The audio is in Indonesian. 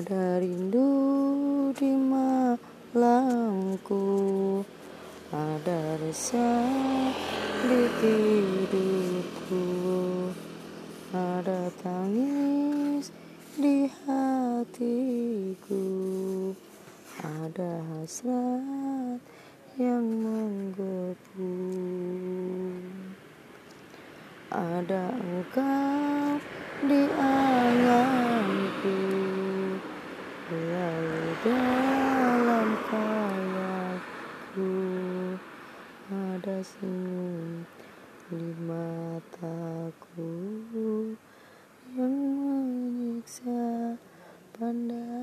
Ada rindu di malamku Ada resah di tidurku Ada tangis di hatiku Ada hasrat yang menggebu Ada engkau di dalam kayaku ada senyum di mataku yang menyiksa pandang